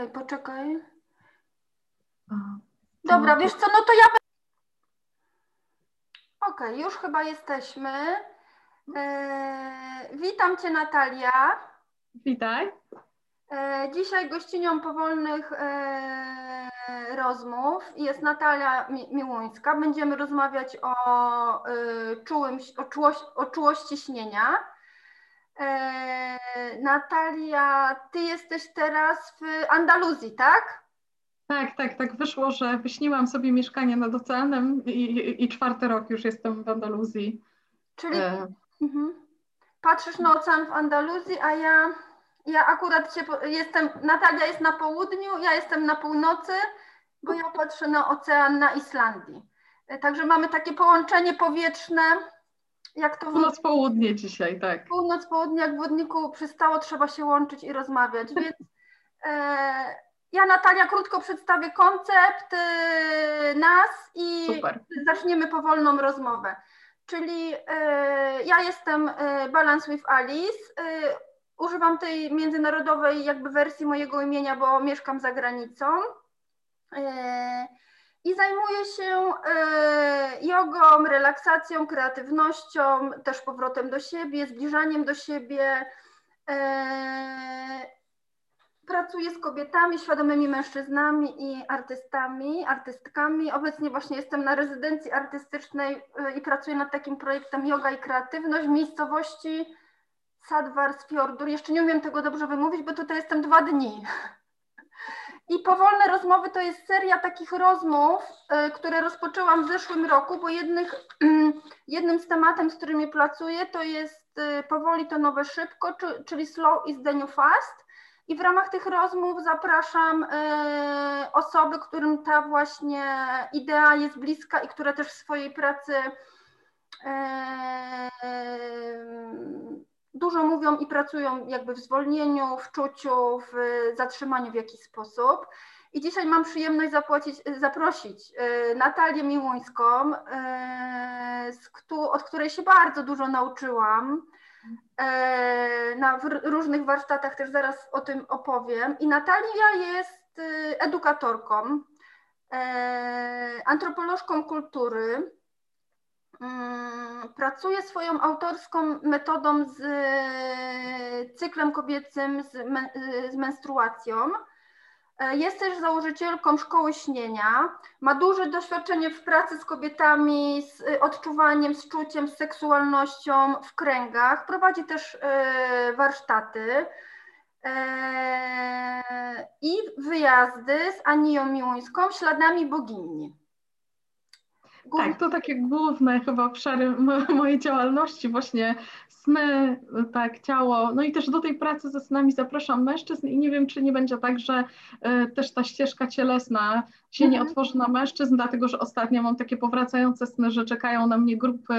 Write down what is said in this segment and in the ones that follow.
Okay, poczekaj. Dobra, wiesz co, no to ja. Okej, okay, już chyba jesteśmy. E, witam Cię, Natalia. Witaj. E, dzisiaj gościnią powolnych e, rozmów jest Natalia Miłuńska. Będziemy rozmawiać o, czułym, o, czułości, o czułości śnienia. Natalia, ty jesteś teraz w Andaluzji, tak? Tak, tak, tak wyszło, że wyśniłam sobie mieszkanie nad oceanem i, i, i czwarty rok już jestem w Andaluzji. Czyli e... mhm. patrzysz na ocean w Andaluzji, a ja, ja akurat się, jestem, Natalia jest na południu, ja jestem na północy, bo ja patrzę na ocean na Islandii. E, także mamy takie połączenie powietrzne jak to Północ-południe dzisiaj, tak. Północ-południe, jak w wodniku przystało, trzeba się łączyć i rozmawiać, więc e, ja Natalia krótko przedstawię koncept e, nas i Super. zaczniemy powolną rozmowę. Czyli e, ja jestem e, Balance with Alice, używam tej międzynarodowej jakby wersji mojego imienia, bo mieszkam za granicą. I zajmuję się e, jogą, relaksacją, kreatywnością, też powrotem do siebie, zbliżaniem do siebie. E, pracuję z kobietami, świadomymi mężczyznami i artystami, artystkami. Obecnie właśnie jestem na rezydencji artystycznej e, i pracuję nad takim projektem Yoga i Kreatywność w miejscowości Sadvarsfjordur. Jeszcze nie umiem tego dobrze wymówić, bo tutaj jestem dwa dni. I powolne rozmowy to jest seria takich rozmów, y, które rozpoczęłam w zeszłym roku, bo jednych, jednym z tematem, z którymi pracuję, to jest y, powoli to nowe szybko, czyli slow is the new fast. I w ramach tych rozmów zapraszam y, osoby, którym ta właśnie idea jest bliska i które też w swojej pracy dużo mówią i pracują jakby w zwolnieniu, w czuciu, w zatrzymaniu w jakiś sposób. I dzisiaj mam przyjemność zapłacić, zaprosić e, Natalię Miłuńską, e, od której się bardzo dużo nauczyłam. E, na różnych warsztatach też zaraz o tym opowiem. I Natalia jest edukatorką, antropolożką kultury, pracuję swoją autorską metodą z e, cyklem kobiecym, z, z menstruacją. E, jest też założycielką szkoły śnienia. Ma duże doświadczenie w pracy z kobietami, z e, odczuwaniem, z czuciem, z seksualnością w kręgach. Prowadzi też warsztaty i wyjazdy z Anią Miłuńską śladami bogini. Tak, to takie główne chyba obszary mojej działalności, właśnie sny, tak, ciało, no i też do tej pracy ze snami zapraszam mężczyzn i nie wiem, czy nie będzie tak, że y, też ta ścieżka cielesna się mhm. nie otworzy na mężczyzn, dlatego że ostatnio mam takie powracające sny, że czekają na mnie grupy,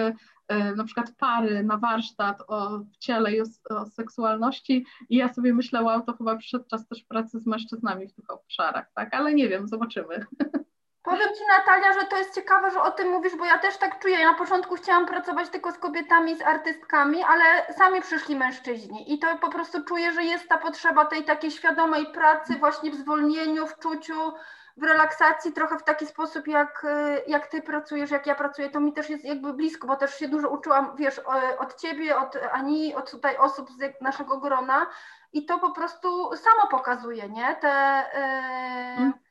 y, na przykład pary na warsztat o ciele i o, o seksualności i ja sobie myślę, wow, to chyba przyszedł czas też pracy z mężczyznami w tych obszarach, tak, ale nie wiem, zobaczymy. Powiem Ci Natalia, że to jest ciekawe, że o tym mówisz, bo ja też tak czuję. Ja na początku chciałam pracować tylko z kobietami, z artystkami, ale sami przyszli mężczyźni i to po prostu czuję, że jest ta potrzeba tej takiej świadomej pracy właśnie w zwolnieniu, w czuciu, w relaksacji, trochę w taki sposób, jak, jak Ty pracujesz, jak ja pracuję, to mi też jest jakby blisko, bo też się dużo uczyłam, wiesz, od Ciebie, od Ani, od tutaj osób z naszego grona i to po prostu samo pokazuje, nie? Te... Yy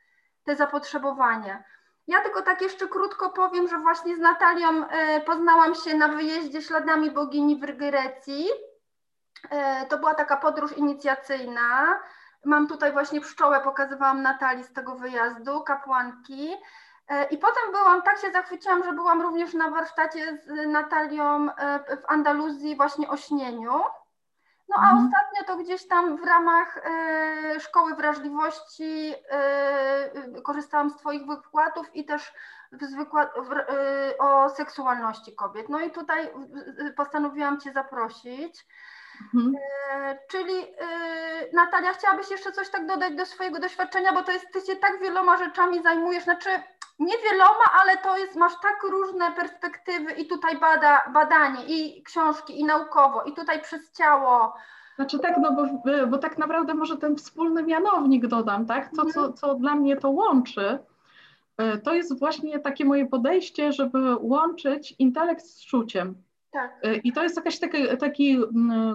te zapotrzebowanie. Ja tylko tak jeszcze krótko powiem, że właśnie z Natalią e, poznałam się na wyjeździe śladami bogini w Grecji. E, to była taka podróż inicjacyjna. Mam tutaj właśnie pszczołę, pokazywałam Natalii z tego wyjazdu, kapłanki. E, I potem byłam, tak się zachwyciłam, że byłam również na warsztacie z Natalią w Andaluzji właśnie o śnieniu. No a mhm. ostatnio to gdzieś tam w ramach y, szkoły wrażliwości y, korzystałam z Twoich wykładów i też z wykład, y, o seksualności kobiet. No i tutaj postanowiłam Cię zaprosić. Mhm. Czyli Natalia, chciałabyś jeszcze coś tak dodać do swojego doświadczenia, bo to jest, Ty się tak wieloma rzeczami zajmujesz, znaczy nie wieloma, ale to jest, masz tak różne perspektywy i tutaj bada, badanie, i książki, i naukowo, i tutaj przez ciało. Znaczy tak, no bo, bo tak naprawdę może ten wspólny mianownik dodam, tak? To, co, co dla mnie to łączy, e, to jest właśnie takie moje podejście, żeby łączyć intelekt z czuciem. Tak. E, I to jest jakaś taki, taki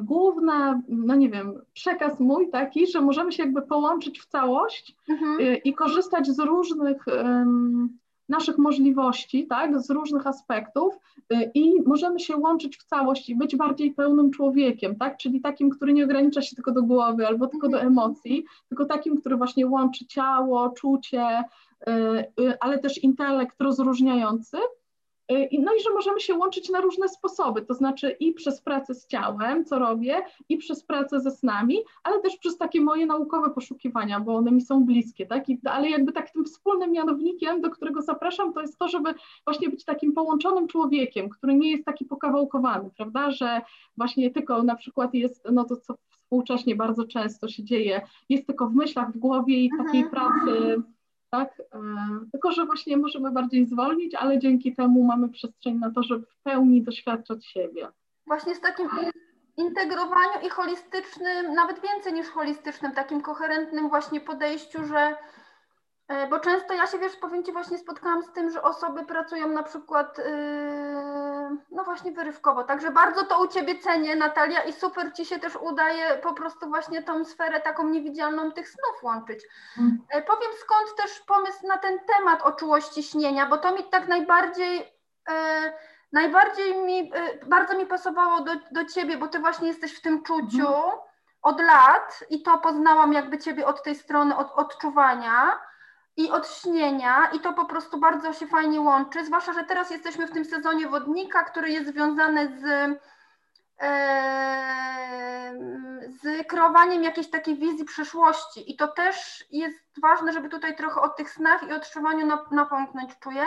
główna, no nie wiem, przekaz mój taki, że możemy się jakby połączyć w całość mhm. E, i korzystać z różnych um, naszych możliwości, tak, z różnych aspektów y, i możemy się łączyć w całość i być bardziej pełnym człowiekiem, tak, czyli takim, który nie ogranicza się tylko do głowy albo tylko do emocji, tylko takim, który właśnie łączy ciało, czucie, y, y, ale też intelekt rozróżniający Y, no i że możemy się łączyć na różne sposoby, to znaczy i przez pracę z ciałem, co robię, i przez pracę ze snami, ale też przez takie moje naukowe poszukiwania, bo one mi są bliskie, tak? I, ale jakby tak tym wspólnym mianownikiem, do którego zapraszam, to jest to, żeby właśnie być takim połączonym człowiekiem, który nie jest taki pokawałkowany, prawda? Że właśnie tylko na przykład jest, no to co współcześnie bardzo często się dzieje, jest tylko w myślach, w głowie i takiej mhm. pracy tak? E, tylko, że właśnie możemy bardziej zwolnić, ale dzięki temu mamy przestrzeń na to, żeby w pełni doświadczać siebie. Właśnie z takim integrowaniu i holistycznym, nawet więcej niż holistycznym, takim koherentnym właśnie podejściu, że E, bo często ja się, wiesz, powiem Ci, właśnie spotkałam z tym, że osoby pracują na przykład, yy, no właśnie wyrywkowo, także bardzo to u Ciebie cenię, Natalia, i super Ci się też udaje po prostu właśnie tą sferę taką niewidzialną tych snów łączyć. Mm. E, powiem skąd też pomysł na ten temat o czułości śnienia, bo to mi tak najbardziej... Yy, najbardziej mi, bardzo mi pasowało do, do Ciebie, bo Ty właśnie jesteś w tym czuciu mm. od lat i to poznałam jakby Ciebie od tej strony, od odczuwania i od śnienia i to po prostu bardzo się fajnie łączy, zwłaszcza, że teraz jesteśmy w tym sezonie wodnika, który jest związany z, e, z kreowaniem jakiejś takiej wizji przyszłości. I to też jest ważne, żeby tutaj trochę o tych snach i odczuwaniu napomknąć czuję,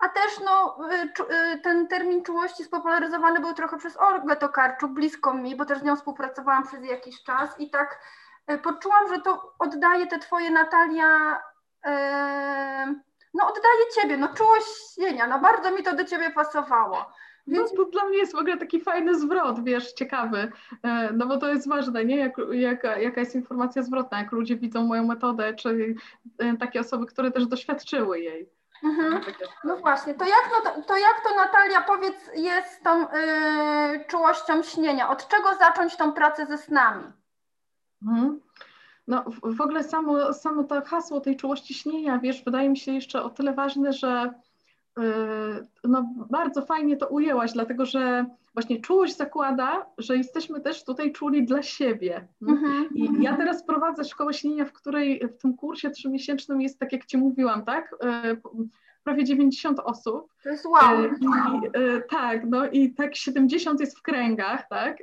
a też no, y, y, ten termin czułości spopularyzowany był trochę przez Olgę Tokarczuk, blisko mi, bo też z nią współpracowałam przez jakiś czas. I tak poczułam, że to oddaje te twoje Natalia no oddaję Ciebie, no czułość śnienia, no bardzo mi to do Ciebie pasowało. Więc... No to dla mnie jest w ogóle taki fajny zwrot, wiesz, ciekawy, e, no bo to jest ważne, nie? Jak, jak, jaka jest informacja zwrotna, jak ludzie widzą moją metodę, czy e, takie osoby, które też doświadczyły jej. Mhm. No właśnie, to jak, no, to jak to Natalia, powiedz, jest tą yy, czułością śnienia? Od czego zacząć tą pracę ze snami? Mhm. No w ogóle samo, samo to hasło tej czułości śnienia, wiesz, wydaje mi się jeszcze o tyle ważne, że yy, no, bardzo fajnie to ujęłaś, dlatego że właśnie czułość zakłada, że jesteśmy też tutaj czuli dla siebie. Mm-hmm. I ja teraz prowadzę szkołę śnienia, w której w tym kursie trzymiesięcznym jest, tak jak Ci mówiłam, tak? Yy, prawie 90 osób. To jest wow. Yy, I, tak, no i tak 70 jest w kręgach, tak?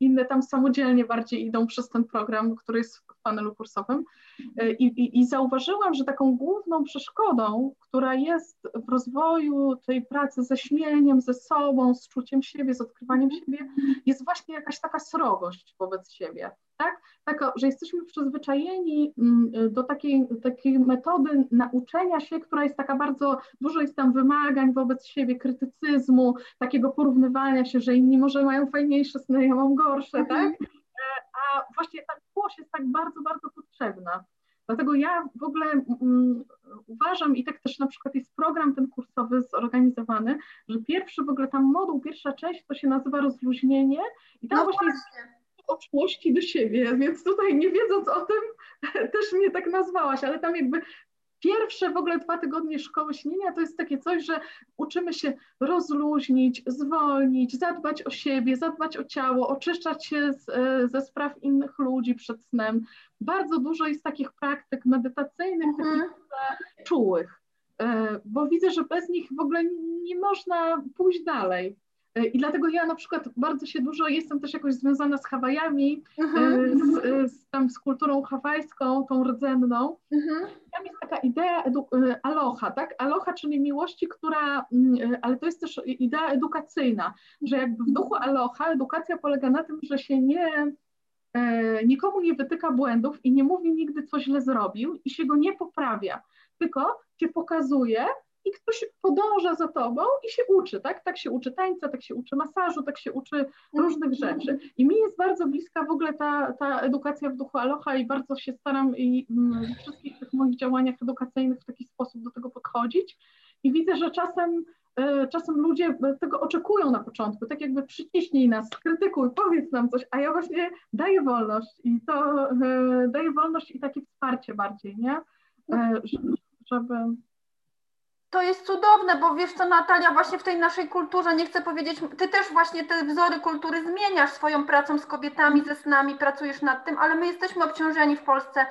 Inne tam samodzielnie bardziej idą przez ten program, który jest w panelu kursowym. E, I, i, I, zauważyłam, że taką główną przeszkodą, która jest w rozwoju tej pracy ze śmieniem, ze sobą, z czuciem siebie, z odkrywaniem siebie, jest właśnie jakaś taka srogość wobec siebie tak? Taka, że jesteśmy przyzwyczajeni mm, do takiej, takiej metody nauczenia się, która jest taka bardzo, dużo jest tam wymagań wobec siebie, krytycyzmu, takiego porównywania się, że inni może mają fajniejsze sny, ja mam gorsze, mhm. tak? E, a właśnie ta miłość jest tak bardzo, bardzo potrzebna. Dlatego ja w ogóle um, uważam, i tak też na przykład jest program ten kursowy zorganizowany, że pierwszy w ogóle tam moduł, pierwsza część to się nazywa rozluźnienie i tam no właśnie, właśnie jest czułości do siebie, więc tutaj nie wiedząc o tym, też mnie tak nazwałaś, ale tam jakby pierwsze w ogóle dwa tygodnie szkoły śnienia to jest takie coś, że uczymy się rozluźnić, zwolnić, zadbać o siebie, zadbać o ciało, oczyszczać się z, e, ze spraw innych ludzi przed snem. Bardzo dużo jest takich praktyk medytacyjnych, mhm. takich czułych, e, bo widzę, że bez nich w ogóle nie można pójść dalej. E, I dlatego ja na przykład bardzo się dużo, jestem też jakoś związana z Hawajami, mhm. e, z, e, z, tam z kulturą hawajską, tą rdzenną. Mhm. Tam jest taka idea aloha, tak? Aloha, czyli miłości, która, mm, ale to jest też idea edukacyjna, że jakby w duchu aloha edukacja polega na tym, że się nie, nikomu nie wytyka błędów i nie mówi nigdy, co źle zrobił i się go nie poprawia, tylko się pokazuje, i ktoś podąża za tobą i się uczy, tak? Tak się uczy tańca, tak się uczy masażu, tak się uczy różnych rzeczy. I mi jest bardzo bliska w ogóle ta, ta edukacja w duchu Aloha i bardzo się staram i mm, w wszystkich tych moich działaniach edukacyjnych w taki sposób do tego podchodzić. I widzę, że czasem e, czasem ludzie tego oczekują na początku, tak jakby przyciśnij nas, krytykuj, powiedz nam coś, a ja właśnie daję wolność i to e, daję wolność i takie wsparcie bardziej, nie? E, żeby to jest cudowne, bo wiesz co Natalia, właśnie w tej naszej kulturze, nie chcę powiedzieć, ty też właśnie te wzory kultury zmieniasz swoją pracą z kobietami, ze snami, pracujesz nad tym, ale my jesteśmy obciążeni w Polsce,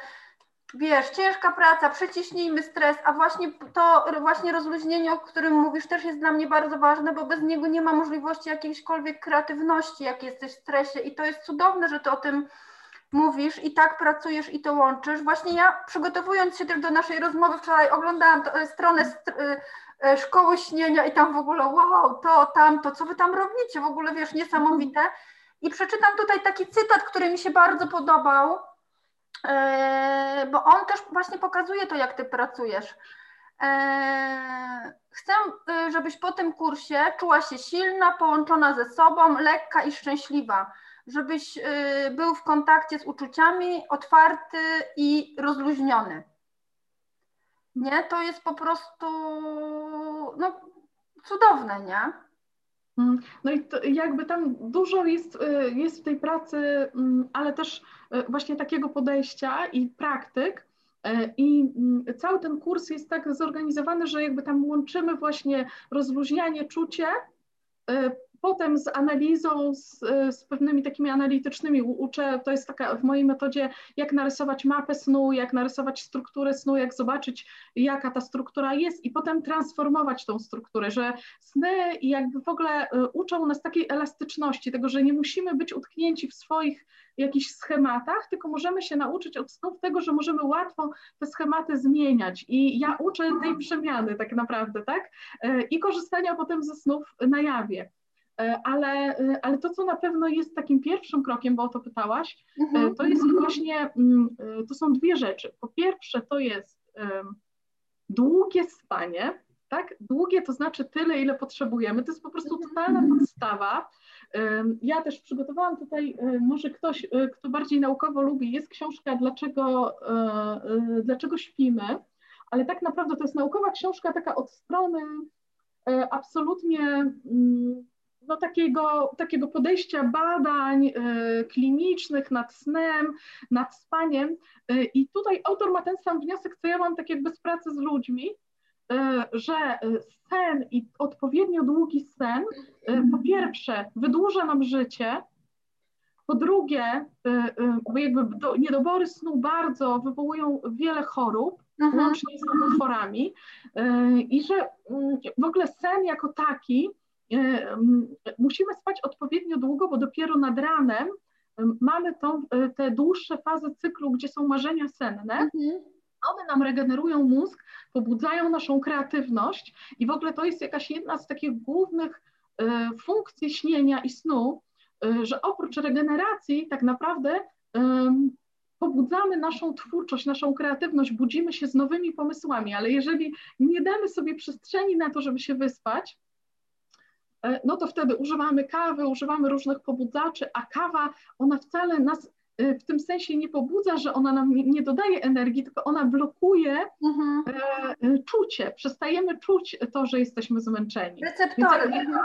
wiesz, ciężka praca, przyciśnijmy stres, a właśnie to właśnie rozluźnienie, o którym mówisz, też jest dla mnie bardzo ważne, bo bez niego nie ma możliwości jakiejśkolwiek kreatywności, jak jesteś w stresie. I to jest cudowne, że ty o tym mówisz i tak pracujesz i to łączysz. Właśnie ja przygotowując się też do naszej rozmowy wczoraj oglądałam e, stronę e, e, szkoły śnienia i tam w ogóle wow, to, tamto, co wy tam robicie, w ogóle wiesz, niesamowite. I przeczytam tutaj taki cytat, który mi się bardzo podobał, bo on też właśnie pokazuje to, jak ty pracujesz. Chcę, żebyś po tym kursie czuła się silna, połączona ze sobą, lekka i szczęśliwa żebyś y, był w kontakcie z uczuciami, otwarty i rozluźniony. Nie, to jest po prostu no, cudowne, nie? Mm, no i to jakby tam dużo jest, y, jest w tej pracy, mm, ale też y, właśnie takiego podejścia i praktyk. I mm, cały ten kurs jest tak zorganizowany, że jakby tam łączymy właśnie rozluźnianie, czucie, potem z analizą, z, z, pewnymi takimi analitycznymi uczę, to jest taka w mojej metodzie, jak narysować mapę snu, jak narysować strukturę snu, jak zobaczyć, jaka ta struktura jest i potem transformować tą strukturę, że sny jakby w ogóle y, uczą nas takiej elastyczności, tego, że nie musimy być utknięci w swoich jakichś schematach, tylko możemy się nauczyć od snów tego, że możemy łatwo te schematy zmieniać i ja uczę tej przemiany tak naprawdę, tak? Y, I korzystania potem ze snów na jawie. E, ale, e, ale to, co na pewno jest takim pierwszym krokiem, bo o to pytałaś, e, mhm. to jest właśnie, mm, to są dwie rzeczy. Po pierwsze, to jest długie spanie, tak? Długie to znaczy tyle, ile potrzebujemy. To jest po prostu mhm. totalna podstawa. Ja też przygotowałam tutaj, może ktoś, kto bardziej naukowo lubi, jest książka Dlaczego, dlaczego śpimy, ale tak naprawdę to jest naukowa książka taka od strony absolutnie mm, no, takiego, takiego podejścia badań y, klinicznych nad snem, nad spaniem. Y, I tutaj autor ma ten sam wniosek, co ja mam tak jakby z pracy z ludźmi, y, że sen i odpowiednio długi sen po pierwsze wydłuża nam życie, po drugie, jakby niedobory snu bardzo wywołują wiele chorób, mhm. łącznie z nowotworami i że mm, w ogóle sen jako taki E, musimy spać odpowiednio długo, bo dopiero nad ranem mamy tą, e, te dłuższe fazy cyklu, gdzie są marzenia senne. Mhm. One nam regenerują mózg, pobudzają naszą kreatywność i w ogóle to jest jakaś jedna z takich głównych e, funkcji śnienia i snu, że oprócz regeneracji tak naprawdę pobudzamy naszą twórczość, naszą kreatywność, budzimy się z nowymi pomysłami, ale jeżeli nie damy sobie przestrzeni na to, żeby się wyspać, no to wtedy używamy kawy, używamy różnych pobudzaczy, a kawa, ona wcale nas e, w tym sensie nie pobudza, że ona nam nie dodaje energii, tylko ona blokuje mhm. E, czucie. Przestajemy czuć to, że jesteśmy zmęczeni. Receptory. Więc jakby,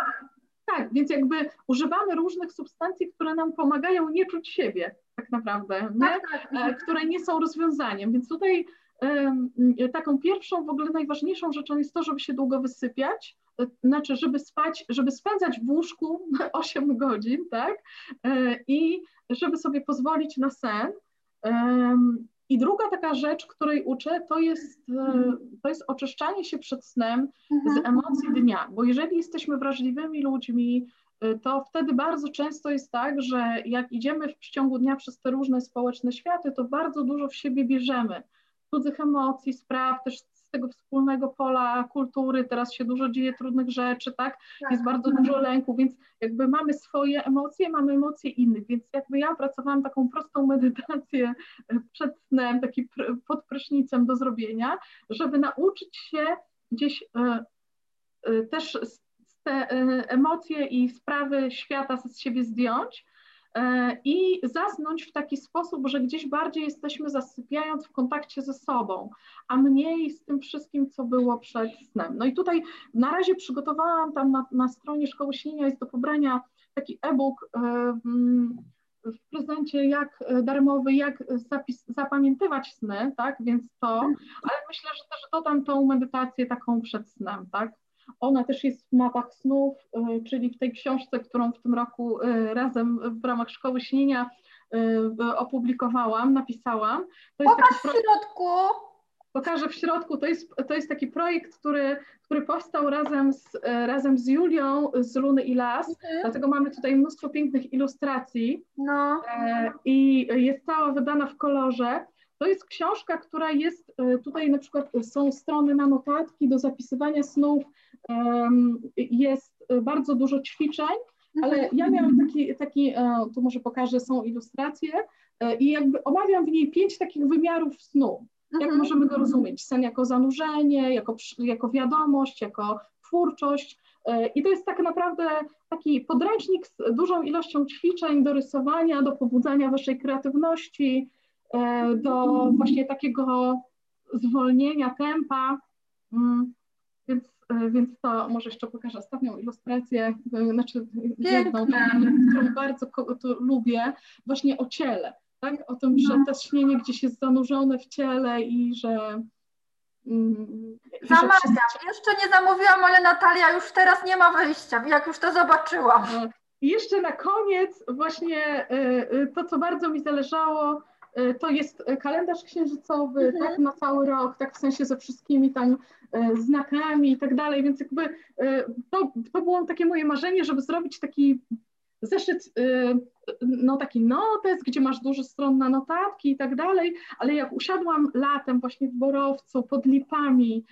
tak, więc jakby używamy różnych substancji, które nam pomagają nie czuć siebie tak naprawdę, nie? Tak, tak. które nie są rozwiązaniem. Więc tutaj taką pierwszą, w ogóle najważniejszą rzeczą jest to, żeby się długo wysypiać, znaczy, żeby spać, żeby spędzać w łóżku 8 godzin, tak? E, I żeby sobie pozwolić na sen. I druga taka rzecz, której uczę, to jest, e, to jest oczyszczanie się przed snem z mhm. emocji dnia, bo jeżeli jesteśmy wrażliwymi ludźmi, e, to wtedy bardzo często jest tak, że jak idziemy w ciągu dnia przez te różne społeczne światy, to bardzo dużo w siebie bierzemy cudzych emocji, spraw, też tego wspólnego pola kultury, teraz się dużo dzieje trudnych rzeczy, tak? tak? Jest bardzo dużo lęku, więc jakby mamy swoje emocje, mamy emocje innych, więc jakby ja pracowałam taką prostą medytację przed snem, taki pod prysznicem do zrobienia, żeby nauczyć się gdzieś też te emocje i sprawy świata z siebie zdjąć i zasnąć w taki sposób, że gdzieś bardziej jesteśmy zasypiając w kontakcie ze sobą, a mniej z tym wszystkim, co było przed snem. No i tutaj na razie przygotowałam tam na, na stronie Szkoły Śnienia jest do pobrania taki e-book w prezencie jak e, darmowy, jak zapis, zapamiętywać sny, tak, więc to, mhm. ale myślę, że też dodam tą medytację taką przed snem, tak. Ona też jest w mapach snów, e, czyli w tej książce, którą w tym roku e, razem w ramach Szkoły Śnienia opublikowałam, napisałam. To jest Pokaż w środku pokażę w środku, to jest, to jest taki projekt, który, który powstał razem z, razem z Julią z Luny i Las, mhm. dlatego mamy tutaj mnóstwo pięknych ilustracji no. e, i jest cała wydana w kolorze. To jest książka, która jest, tutaj na przykład są strony na notatki do zapisywania snów, jest bardzo dużo ćwiczeń, ale mhm. ja miałam taki, taki e, tu może pokażę, są ilustracje i jakby omawiam w niej pięć takich wymiarów snu. Jak mhm. możemy go rozumieć? Sen jako zanurzenie, jako, jako wiadomość, jako twórczość. E, I to jest tak naprawdę taki podręcznik z dużą ilością ćwiczeń do rysowania, do pobudzania waszej kreatywności, e, do właśnie takiego zwolnienia tempa. Mm, więc, e, więc to może jeszcze pokażę ostatnią ilustrację, znaczy jedną, którą bardzo lubię, właśnie o ciele tak? O tym, że no. to śnienie gdzieś jest zanurzone w ciele i że. Mm, Zamawiam. Jeszcze nie zamówiłam, ale Natalia już teraz nie ma wyjścia, jak już to zobaczyłam. No. I jeszcze na koniec, właśnie y, to, co bardzo mi zależało, to jest kalendarz księżycowy, mhm. tak, na cały rok, tak w sensie ze wszystkimi tam znakami i tak dalej, więc jakby to, to było takie moje marzenie, żeby zrobić taki zeszyt, no taki notes, gdzie masz dużo stron na notatki i tak dalej, ale jak usiadłam latem właśnie w Borowcu pod lipami,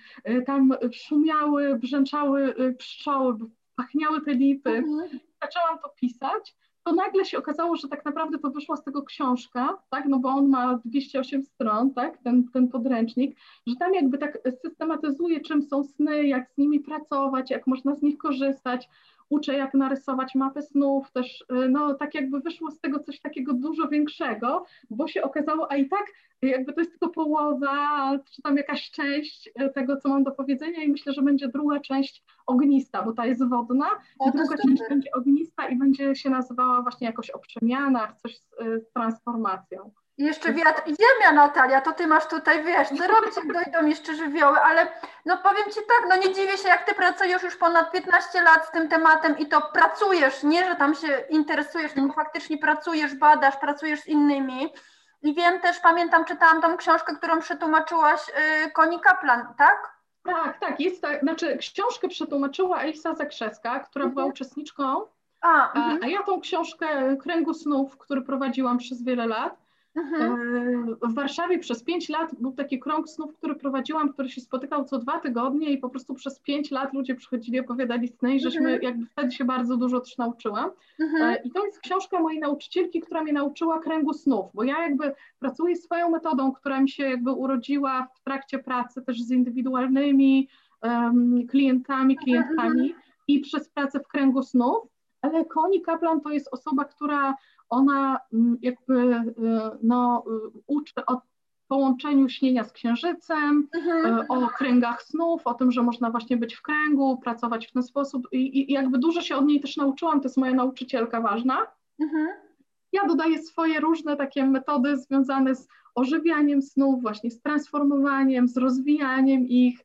tam szumiały, brzęczały pszczoły, pachniały te lipy, mhm. zaczęłam to pisać, to nagle się okazało, że tak naprawdę to wyszła z tego książka, tak, no bo on ma 208 stron, tak, ten, ten podręcznik, że tam jakby tak systematyzuje, czym są sny, jak z nimi pracować, jak można z nich korzystać, uczę jak narysować mapę snów, też y, no tak jakby wyszło z tego coś takiego dużo większego, bo się okazało, a i tak jakby to jest tylko połowa, czy tam jakaś część y, tego, co mam do powiedzenia i myślę, że będzie druga część ognista, bo ta jest wodna o, druga część będzie ognista i będzie się nazywała właśnie jakoś o przemianach, coś z, y, z transformacją. I jeszcze wiatr i ziemia, Natalia, to ty masz tutaj, wiesz, co robić, jak dojdą jeszcze żywioły, ale no powiem ci tak, no nie dziwię się, jak ty pracujesz już ponad 15 lat z tym tematem i to pracujesz, nie, że tam się interesujesz, tylko faktycznie pracujesz, badasz, pracujesz z innymi. I wiem też, pamiętam, czytałam tą książkę, którą przetłumaczyłaś yy, Koni Kaplan, tak? Tak, tak, jest tak, znaczy książkę przetłumaczyła Elisa Zakrzeska, która mhm. była uczestniczką, a, mhm. a ja tą książkę Kręgu Snów, który prowadziłam przez wiele lat, Mhm. E, w Warszawie przez pięć lat był taki krąg snów, który prowadziłam, który się spotykał co dwa tygodnie i po prostu przez pięć lat ludzie przychodzili, opowiadali sny i żeśmy mhm. jakby wtedy się bardzo dużo też nauczyłam. Mhm. E, I to jest książka mojej nauczycielki, która mnie nauczyła kręgu snów, bo ja jakby pracuję swoją metodą, która mi się jakby urodziła w trakcie pracy też z indywidualnymi um, klientami, klientkami i przez pracę w kręgu snów, ale Koni Kaplan to jest osoba, która ona mm, jakby y, no, y, uczy o połączeniu śnienia z księżycem, mhm. Y, o kręgach snów, o tym, że można właśnie być w kręgu, pracować w ten sposób i, i jakby dużo się od niej też nauczyłam, to jest moja nauczycielka ważna. Mhm. Ja dodaję swoje różne takie metody związane z ożywianiem snów, właśnie z transformowaniem, z rozwijaniem ich,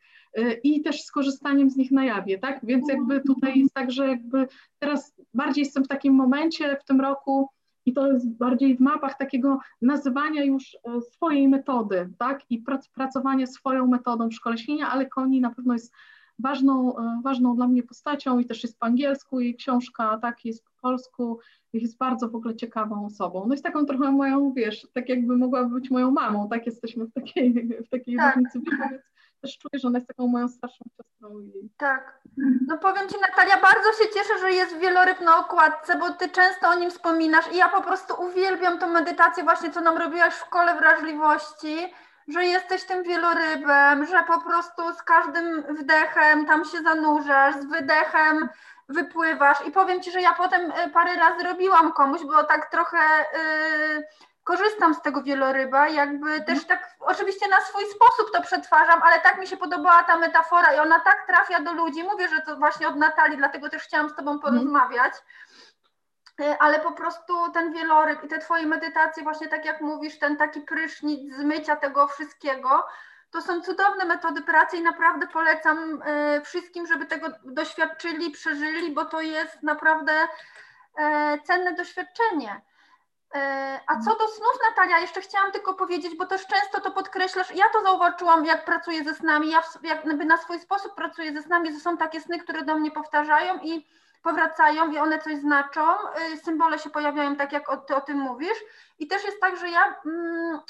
i też z korzystaniem z nich na jawie, tak? Więc jakby tutaj jest tak, że jakby teraz bardziej jestem w takim momencie w tym roku, i to jest bardziej w mapach takiego nazywania już e, swojej metody, tak, i prac, pracowania swoją metodą w szkole śnienia, ale Koni na pewno jest ważną, e, ważną dla mnie postacią i też jest po angielsku jej książka, tak, jest po polsku, jest bardzo w ogóle ciekawą osobą. No jest taką trochę moją, wiesz, tak jakby mogłaby być moją mamą, tak, jesteśmy w takiej, w takiej tak. różnicy więc też czuję, że ona jest taką moją starszą siostrą. I... Tak. No powiem Ci Natalia, bardzo się cieszę, że jest wieloryb na okładce, bo Ty często o nim wspominasz i ja po prostu uwielbiam tą medytację właśnie, co nam robiłaś w szkole wrażliwości. że jesteś tym wielorybem, że po prostu z każdym wdechem tam się zanurzasz, z wydechem wypływasz i powiem Ci, że ja potem y, parę razy robiłam komuś, bo tak trochę yy, korzystam z tego wieloryba, jakby mhm. też tak oczywiście na swój sposób to przetwarzam, ale tak mi się podobała ta metafora i ona tak trafia do ludzi. Mówię, że to właśnie od Natalii, dlatego też chciałam z Tobą mhm. porozmawiać. Y, ale po prostu ten wieloryb i te Twoje medytacje, właśnie tak jak mówisz, ten taki prysznic zmycia tego wszystkiego, to są cudowne metody pracy i naprawdę polecam y, wszystkim, żeby tego doświadczyli, przeżyli, bo to jest naprawdę e, cenne doświadczenie. E, a co do snów, Natalia, jeszcze chciałam tylko powiedzieć, bo też często to podkreślasz, ja to zauważyłam, jak pracuję ze snami, ja jakby na swój sposób pracuję ze snami, że są takie sny, które do mnie powtarzają i powracają i one coś znaczą, y, symbole się pojawiają tak, jak o, ty o tym mówisz. I też jest tak, że ja, mm,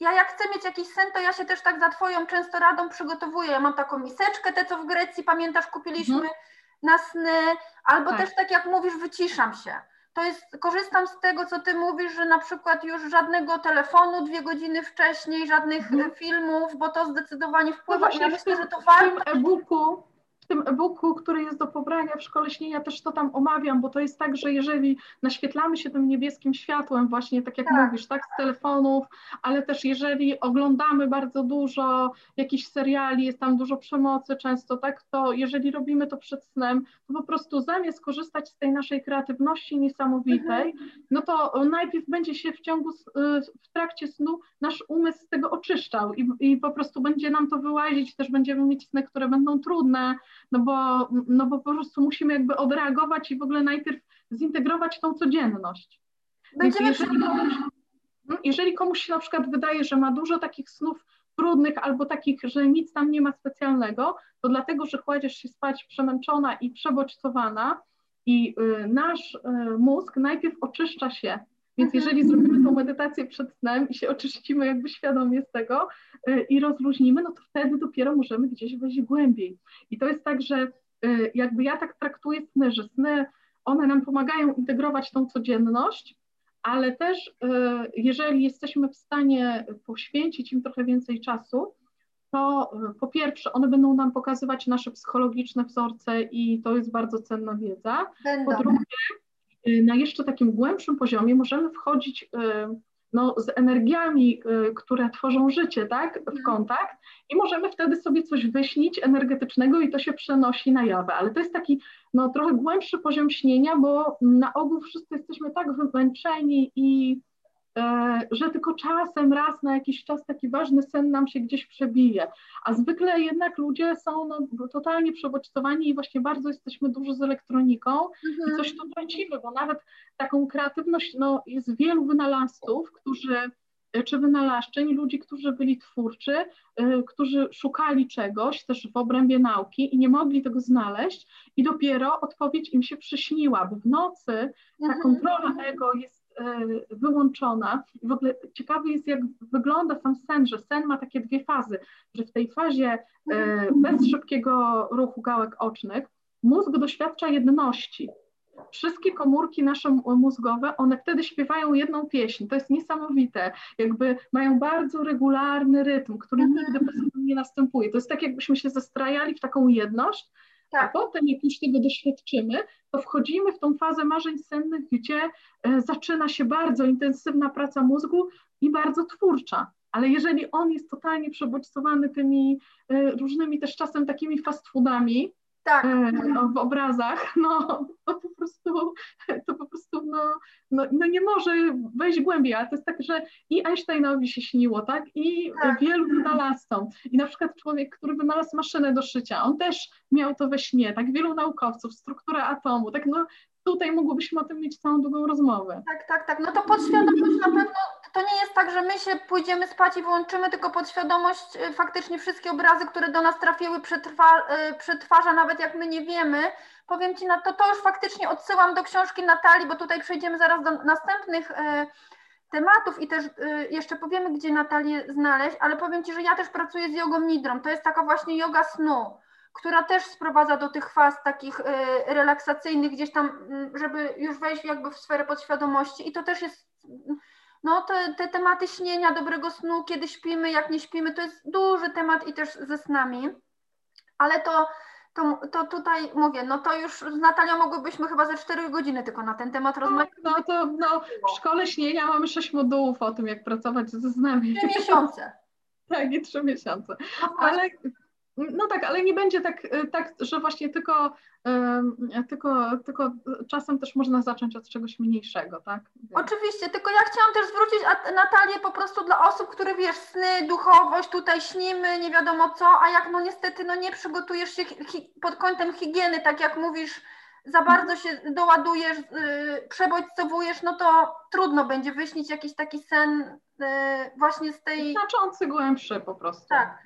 ja jak chcę mieć jakiś sen, to ja się też tak za twoją często radą przygotowuję, ja mam taką miseczkę, te co w Grecji, pamiętasz, kupiliśmy mhm. na sny, albo tak. też tak jak mówisz, wyciszam się to jest, korzystam z tego, co ty mówisz, że na przykład już żadnego telefonu dwie godziny wcześniej, żadnych mhm. filmów, bo to zdecydowanie wpływa. No ja myślę, że to warto. W tym e-booku w tym e-booku, który jest do pobrania w szkole śnienia, też to tam omawiam, bo to jest tak, że jeżeli naświetlamy się tym niebieskim światłem, właśnie tak jak tak. mówisz, tak, z telefonów, ale też jeżeli oglądamy bardzo dużo jakichś seriali, jest tam dużo przemocy często, tak, to jeżeli robimy to przed snem, to po prostu zamiast korzystać z tej naszej kreatywności niesamowitej, mhm. no to najpierw będzie się w ciągu, w trakcie snu nasz umysł z tego oczyszczał i, i po prostu będzie nam to wyłazić, też będziemy mieć sny, które będą trudne, no bo, no bo po prostu musimy jakby odreagować i w ogóle najpierw zintegrować tą codzienność. Będziemy jeżeli komuś, jeżeli komuś się na przykład wydaje, że ma dużo takich snów trudnych albo takich, że nic tam nie ma specjalnego, to dlatego, że kładziesz się spać przemęczona i przebodźcowana i y, nasz y, mózg najpierw oczyszcza się więc mhm. jeżeli zrobimy tą medytację przed snem i się oczyścimy jakby świadomie z tego y, i rozluźnimy, no to wtedy dopiero możemy gdzieś wejść głębiej. I to jest tak, że y, jakby ja tak traktuję sny, że sny, one nam pomagają integrować tą codzienność, ale też y, jeżeli jesteśmy w stanie poświęcić im trochę więcej czasu, to po pierwsze, one będą nam pokazywać nasze psychologiczne wzorce i to jest bardzo cenna wiedza. Będą. Po drugie, na jeszcze takim głębszym poziomie możemy wchodzić y, no, z energiami, y, które tworzą życie, tak, w mhm. kontakt i możemy wtedy sobie coś wyśnić energetycznego i to się przenosi na jawę, ale to jest taki no, trochę głębszy poziom śnienia, bo na ogół wszyscy jesteśmy tak wymęczeni i że tylko czasem, raz na jakiś czas taki ważny sen nam się gdzieś przebije. A zwykle jednak ludzie są no, totalnie przebodźcowani i właśnie bardzo jesteśmy dużo z elektroniką mhm. i coś tu tracimy, bo nawet taką kreatywność, no jest wielu wynalazców, którzy e, czy wynalazczyń, ludzi, którzy byli twórczy, y, którzy szukali czegoś też w obrębie nauki i nie mogli tego znaleźć i dopiero odpowiedź im się przyśniła, bo w nocy ta mhm. kontrola ego jest E, wyłączona. I w ogóle ciekawy jest, jak wygląda sam sen, że sen ma takie dwie fazy, że w tej fazie e, bez szybkiego ruchu gałek ocznych mózg doświadcza jedności. Wszystkie komórki nasze mózgowe, one wtedy śpiewają jedną pieśń. To jest niesamowite. Jakby mają bardzo regularny rytm, który nigdy bez nie następuje. To jest tak, jakbyśmy się zestrajali w taką jedność, tak. A potem, jak już tego doświadczymy, to wchodzimy w tą fazę marzeń sennych, gdzie e, zaczyna się bardzo intensywna praca mózgu i bardzo twórcza. Ale jeżeli on jest totalnie przebodźcowany tymi e, różnymi też czasem takimi fast foodami, tak. No, w obrazach, no to po prostu, to po prostu no, no, no, nie może wejść głębiej, ale to jest tak, że i Einsteinowi się śniło, tak, i tak. wielu wynalazcom. I na przykład człowiek, który wynalazł maszynę do szycia, on też miał to we śnie, tak, wielu naukowców, strukturę atomu, tak, no tutaj mogłybyśmy o tym mieć całą długą rozmowę. Tak, tak, tak, no to podświadomość na pewno to nie jest tak, że my się pójdziemy spać i wyłączymy, tylko podświadomość y, faktycznie wszystkie obrazy, które do nas trafiły, przetrwa, y, przetwarza, nawet jak my nie wiemy. Powiem Ci na to, to już faktycznie odsyłam do książki Natalii, bo tutaj przejdziemy zaraz do następnych y, tematów i też jeszcze powiemy, gdzie Natalię znaleźć, ale powiem Ci, że ja też pracuję z jogą nidrą. To jest taka właśnie yoga snu, która też sprowadza do tych faz takich relaksacyjnych gdzieś tam, mm, żeby już wejść jakby w sferę podświadomości i to też jest no te, te tematy śnienia, dobrego snu, kiedy śpimy, jak nie śpimy, to jest duży temat i też ze snami, ale to to, to tutaj mówię, no to już z Natalią mogłybyśmy chyba ze 4 godziny tylko na ten temat rozmawiać. No, no to no, w szkole śnienia mamy 6 modułów o tym, jak pracować ze znami. 3 miesiące. tak, i 3 miesiące. No ale no tak, ale nie będzie tak, y, tak że właśnie tylko, tylko, tylko czasem też można zacząć od czegoś mniejszego, tak? Oczywiście, tylko ja chciałam też zwrócić Natalię po prostu dla osób, które wiesz, sny, duchowość, tutaj śnimy, nie wiadomo co, a jak no niestety no nie przygotujesz się pod kątem higieny, tak jak mówisz, za bardzo się doładujesz, yy, przebodźcowujesz, no to trudno będzie wyśnić jakiś taki sen yy, właśnie z tej... Znaczący, głębszy po prostu. Tak.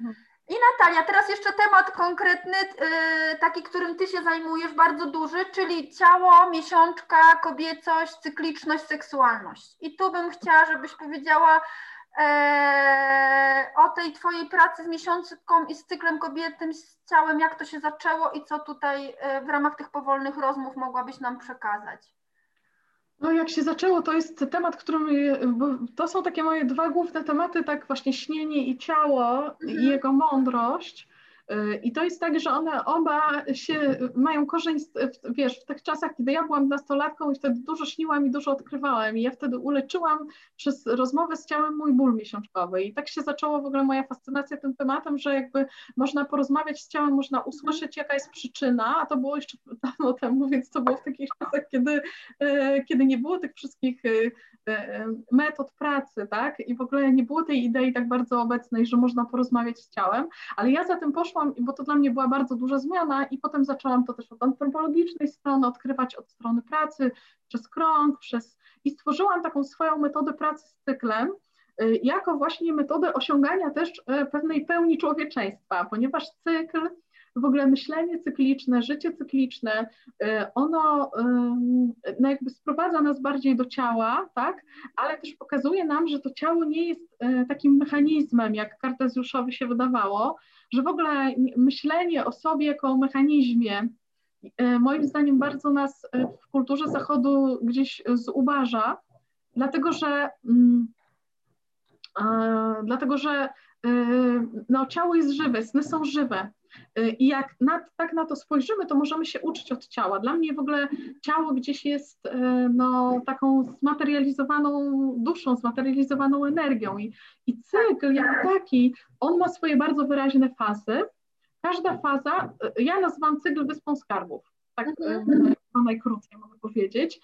I Natalia, teraz jeszcze temat konkretny, yy, taki, którym Ty się zajmujesz, bardzo duży, czyli ciało, miesiączka, kobiecość, cykliczność, seksualność. I tu bym chciała, żebyś powiedziała e, o tej Twojej pracy z miesiączką i z cyklem kobietym, z ciałem, jak to się zaczęło i co tutaj e, w ramach tych powolnych rozmów mogłabyś nam przekazać. No jak się zaczęło, to jest temat, który to są takie moje dwa główne tematy, tak właśnie śnienie i ciało mhm. i jego mądrość. Y, I to jest tak, że one oba się mają korzeń, wiesz, w tych czasach, kiedy ja byłam nastolatką i wtedy dużo śniłam i dużo odkrywałam. I ja wtedy uleczyłam przez rozmowę z ciałem mój ból miesiączkowy. I tak się zaczęła w ogóle moja fascynacja tym tematem, że jakby można porozmawiać z ciałem, można usłyszeć jaka jest przyczyna, a to było jeszcze dawno temu, więc to było w takich czasach, kiedy, y, kiedy nie było tych wszystkich y, metod pracy, tak, i w ogóle nie było tej idei tak bardzo obecnej, że można porozmawiać z ciałem, ale ja za tym poszłam bo to dla mnie była bardzo duża zmiana i potem zaczęłam to też od antropologicznej strony odkrywać, od strony pracy, przez krąg, przez i stworzyłam taką swoją metodę pracy z cyklem, y, jako właśnie metodę osiągania też y, pewnej pełni człowieczeństwa, ponieważ cykl w ogóle myślenie cykliczne, życie cykliczne, y, ono no jakby sprowadza nas bardziej do ciała, tak, ale też pokazuje nam, że to ciało nie jest takim mechanizmem, jak Kartezjuszowi się wydawało, że w ogóle myślenie o sobie jako o mechanizmie, e, moim zdaniem bardzo nas e, w kulturze zachodu gdzieś zubaża, dlatego że, mm, dlatego że e, no, ciało jest żywe, sny są żywe. I jak na, tak na to spojrzymy, to możemy się uczyć od ciała. Dla mnie w ogóle ciało gdzieś jest no, taką zmaterializowaną duszą, zmaterializowaną energią. I, I cykl jako taki, on ma swoje bardzo wyraźne fazy. Każda faza, ja nazywam cykl wyspą skarbów. Tak, mhm najkrócej mogę powiedzieć.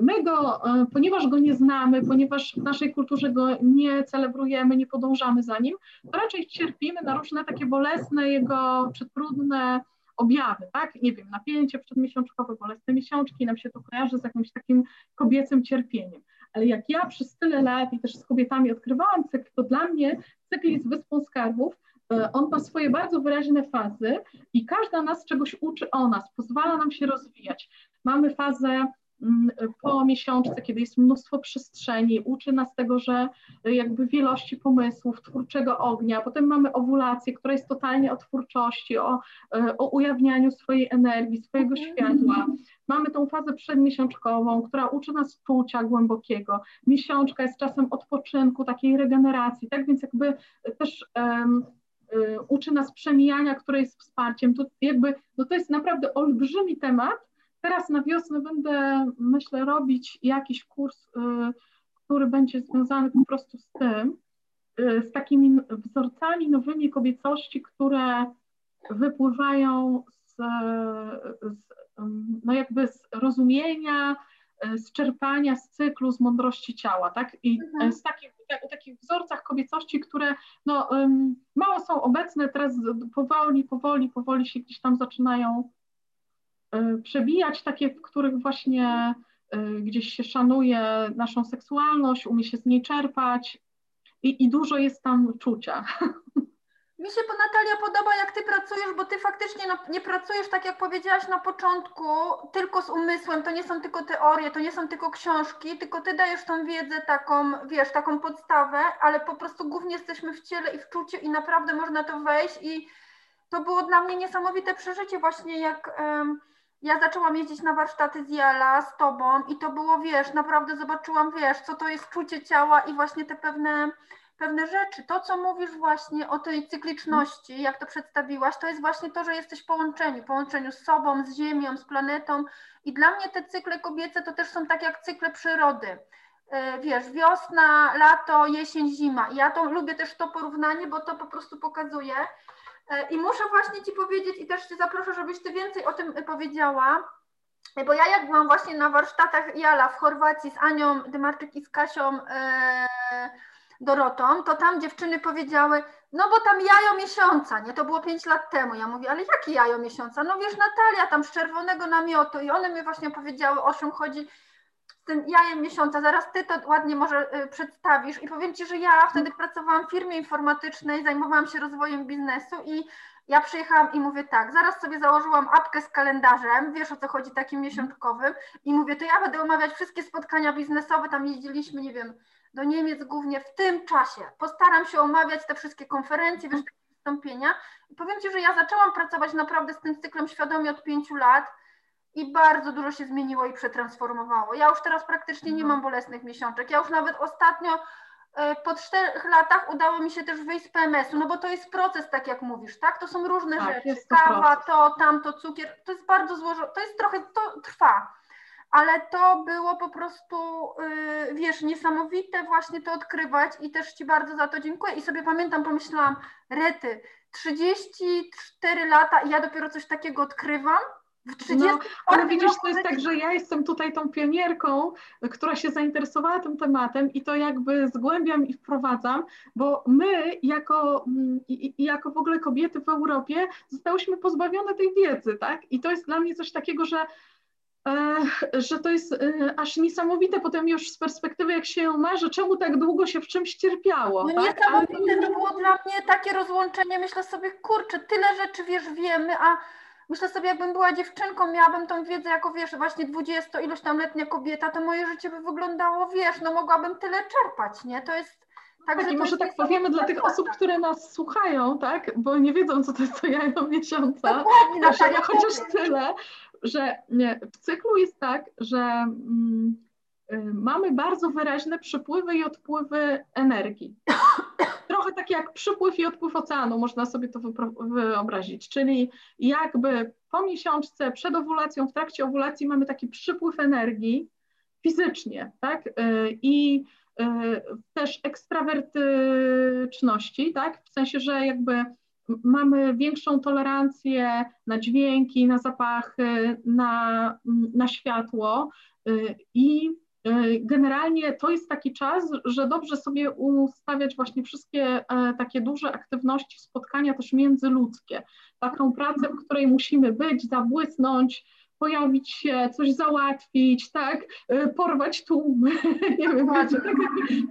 My go, ponieważ go nie znamy, ponieważ w naszej kulturze go nie celebrujemy, nie podążamy za nim, to raczej cierpimy na różne takie bolesne jego czy trudne objawy, tak? Nie wiem, napięcie przedmiesiączkowe, bolesne miesiączki, nam się to kojarzy z jakimś takim kobiecym cierpieniem. Ale jak ja przez tyle lat i też z kobietami odkrywałam cykl, to dla mnie cykl jest wyspą skarbów, E, on ma swoje bardzo wyraźne fazy i każda nas czegoś uczy o nas, pozwala nam się rozwijać. Mamy fazę mm, po miesiączce, kiedy jest mnóstwo przestrzeni, uczy nas tego, że jakby wielości pomysłów, twórczego ognia. Potem mamy owulację, która jest totalnie o twórczości, o, e, o ujawnianiu swojej energii, swojego mhm. światła. Mamy tą fazę przedmiesiączkową, która uczy nas czucia głębokiego. Miesiączka jest czasem odpoczynku, takiej regeneracji, tak więc jakby też um, Y, uczy nas przemijania, które jest wsparciem. To jakby, no to jest naprawdę olbrzymi temat. Teraz na wiosnę będę, myślę, robić jakiś kurs, y, który będzie związany po prostu z tym, y, z takimi wzorcami nowymi kobiecości, które wypływają z, z no jakby z rozumienia, z czerpania z cyklu, z mądrości ciała, tak? I mhm. z takich o takich wzorcach kobiecości, które no, mało są obecne, teraz powoli, powoli, powoli się gdzieś tam zaczynają przebijać, takie, w których właśnie e, gdzieś się szanuje naszą seksualność, umie się z niej czerpać i, i dużo jest tam czucia. Mi się Natalia podoba, jak ty pracujesz, bo ty faktycznie no, nie pracujesz, tak jak powiedziałaś na początku, tylko z umysłem. To nie są tylko teorie, to nie są tylko książki, tylko ty dajesz tą wiedzę taką, wiesz, taką podstawę, ale po prostu głównie jesteśmy w ciele i w czuciu i naprawdę można to wejść i to było dla mnie niesamowite przeżycie właśnie, jak ja zaczęłam jeździć na warsztaty z Jala z tobą i to było, wiesz, naprawdę zobaczyłam, wiesz, co to jest czucie ciała i właśnie te pewne, pewne rzeczy. To, co mówisz właśnie o tej cykliczności, jak to przedstawiłaś, to jest właśnie to, że jesteś połączeniu, połączeniu z sobą, z Ziemią, z planetą i dla mnie te cykle kobiece to też są tak jak cykle przyrody. E, wiesz, wiosna, lato, jesień, zima. Ja to lubię też to porównanie, bo to po prostu pokazuje, I muszę właśnie Ci powiedzieć i też Cię zaproszę, żebyś Ty więcej o tym powiedziała, bo ja jak byłam właśnie na warsztatach Jala w Chorwacji z Anią Dymarczyk i z Kasią e, Dorotą, to tam dziewczyny powiedziały, no bo tam jajo miesiąca, nie, to było pięć lat temu. Ja mówię, ale jakie jajo miesiąca? No wiesz, Natalia tam z czerwonego namiotu i one mi właśnie powiedziały, o czym chodzi tym jajem miesiąca, zaraz ty to ładnie może y, przedstawisz. I powiem ci, że ja wtedy pracowałam w firmie informatycznej, zajmowałam się rozwojem biznesu i ja przyjechałam i mówię tak, zaraz sobie założyłam apkę z kalendarzem, wiesz o co chodzi, takim miesiączkowym i mówię, to ja będę omawiać wszystkie spotkania biznesowe, tam jeździliśmy, nie wiem, do Niemiec głównie w tym czasie. Postaram się omawiać te wszystkie konferencje, wiesz, wystąpienia. I powiem Ci, że ja zaczęłam pracować naprawdę z tym cyklem świadomie od pięciu lat, i bardzo dużo się zmieniło i przetransformowało. Ja już teraz praktycznie nie mam bolesnych miesiączek. Ja już nawet ostatnio e, po czterech latach udało mi się też wyjść z PMS-u, no bo to jest proces, tak jak mówisz, tak? To są różne tak, rzeczy. To Kawa, proces. to, tamto, cukier, to jest bardzo złożone, to jest trochę, to trwa. Ale to było po prostu, yy, wiesz, niesamowite właśnie to odkrywać i też Ci bardzo za to dziękuję. I sobie pamiętam, pomyślałam, rety, 34 lata i ja dopiero coś takiego odkrywam, no, ale widzisz, to jest tak, że ja jestem tutaj tą pionierką, która się zainteresowała tym tematem i to jakby zgłębiam i wprowadzam, bo my jako, mm, jako w ogóle kobiety w Europie zostałyśmy pozbawione tej wiedzy, tak? I to jest dla mnie coś takiego, że e, że to jest e, aż niesamowite potem już z perspektywy, jak się ma, że czemu tak długo się w czymś cierpiało. No tak? niesamowite, to było dla mnie takie rozłączenie, myślę sobie, kurczę, tyle rzeczy wiesz, wiemy, a myślę sobie, jakbym była dziewczynką, miałabym tą wiedzę jako, wiesz, właśnie 20 ilość tam letnia kobieta, to moje życie by wyglądało, wiesz, no mogłabym tyle czerpać, nie? To jest... Tak, tak i może tak powiemy dla tych osób, które nas słuchają, tak, bo nie wiedzą, co to jest to jajo miesiąca, Dokładnie, że ja chociaż tyle, że nie, w cyklu jest tak, że mm, y, mamy bardzo wyraźne przypływy i odpływy energii. Trochę tak jak przypływ i odpływ oceanu, można sobie to wyobrazić. Czyli jakby po miesiączce, przed owulacją, w trakcie owulacji mamy taki przypływ energii fizycznie, tak? Y, I y, też ekstrawertyczności, tak? W sensie, że jakby mamy większą tolerancję na dźwięki, na zapachy, na, na światło y, i generalnie to jest taki czas, że dobrze sobie ustawiać właśnie wszystkie e, takie duże aktywności, spotkania też międzyludzkie. Taką pracę, w której musimy być, zabłysnąć, pojawić się, coś załatwić, tak, e, porwać tłumy, nie wiem, wiecie, tak,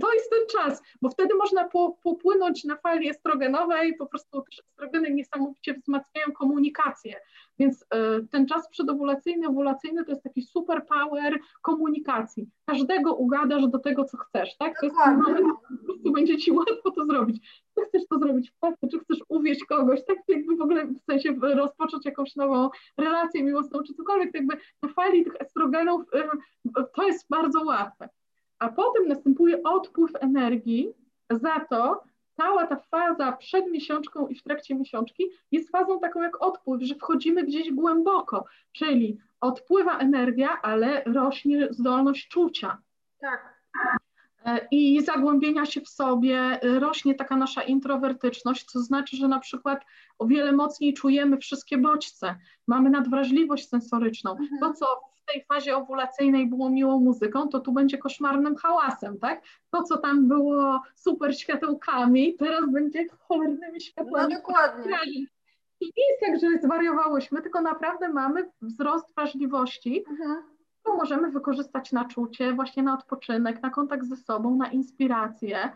to jest ten czas, bo wtedy można popłynąć na fali estrogenowej, po prostu estrogeny niesamowicie wzmacniają komunikację, więc ten czas przedowulacyjny, owulacyjny to jest taki super power komunikacji każdego ugadasz do tego, co chcesz, tak? To jest ten moment, po prostu będzie ci łatwo to zrobić. Czy chcesz to zrobić w pracy, czy chcesz uwieść kogoś, tak jakby w ogóle w sensie rozpocząć jakąś nową relację miłosną, czy cokolwiek, to jakby na fali tych estrogenów to jest bardzo łatwe. A potem następuje odpływ energii za to, cała ta faza przed miesiączką i w trakcie miesiączki jest fazą taką jak odpływ, że wchodzimy gdzieś głęboko, czyli odpływa energia, ale rośnie zdolność czucia. Tak. E, I zagłębienia się w sobie, rośnie taka nasza introwertyczność, co znaczy, że na przykład o wiele mocniej czujemy wszystkie bodźce, mamy nadwrażliwość sensoryczną. Mhm. To, co w tej fazie owulacyjnej było miłą muzyką, to tu będzie koszmarnym hałasem, tak? To, co tam było super światełkami, teraz będzie cholernymi światłami. No dokładnie. I nie jest tak, że zwariowałyśmy, tylko naprawdę mamy wzrost wrażliwości, mhm. to możemy wykorzystać na czucie, właśnie na odpoczynek, na kontakt ze sobą, na inspirację.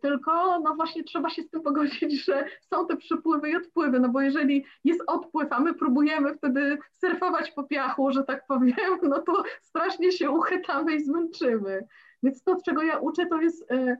Tylko no właśnie trzeba się z tym pogodzić, że są te przypływy i odpływy, no bo jeżeli jest odpływ, a my próbujemy wtedy surfować po piachu, że tak powiem, no to strasznie się uchytamy i zmęczymy. Więc to, czego ja uczę, to jest y,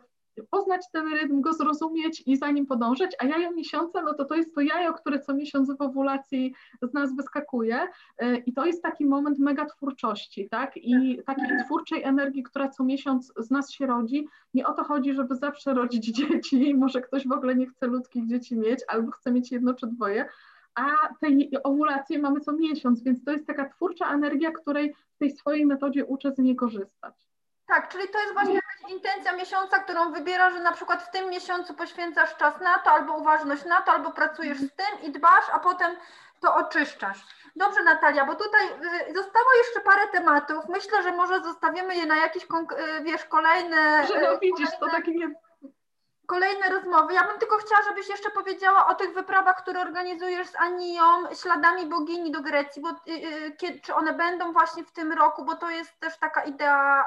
poznać ten rytm, go zrozumieć i za nim podążać, a jajo miesiąca, no to to jest to jajo, które co miesiąc w owulacji z nas wyskakuje e, i to jest taki moment mega twórczości, tak, i takiej twórczej energii, która co miesiąc z nas się rodzi. Nie o to chodzi, żeby zawsze rodzić dzieci, może ktoś w ogóle nie chce ludzkich dzieci mieć, albo chce mieć jedno czy dwoje, a tej owulacje mamy co miesiąc, więc to jest taka twórcza energia, której w tej swojej metodzie uczę z niej korzystać. Tak, czyli to jest właśnie jakaś intencja miesiąca, którą wybierasz, że na przykład w tym miesiącu poświęcasz czas na to, albo uważność na to, albo pracujesz z tym i dbasz, a potem to oczyszczasz. Dobrze, Natalia, bo tutaj y, zostało jeszcze parę tematów. Myślę, że może zostawimy je na jakieś, y, wiesz, kolejne. Że no widzisz, kolejne... to takie nie kolejne rozmowy. Ja bym tylko chciała, żebyś jeszcze powiedziała o tych wyprawach, które organizujesz z Anią, śladami bogini do Grecji, bo y, y, czy one będą właśnie w tym roku, bo to jest też taka idea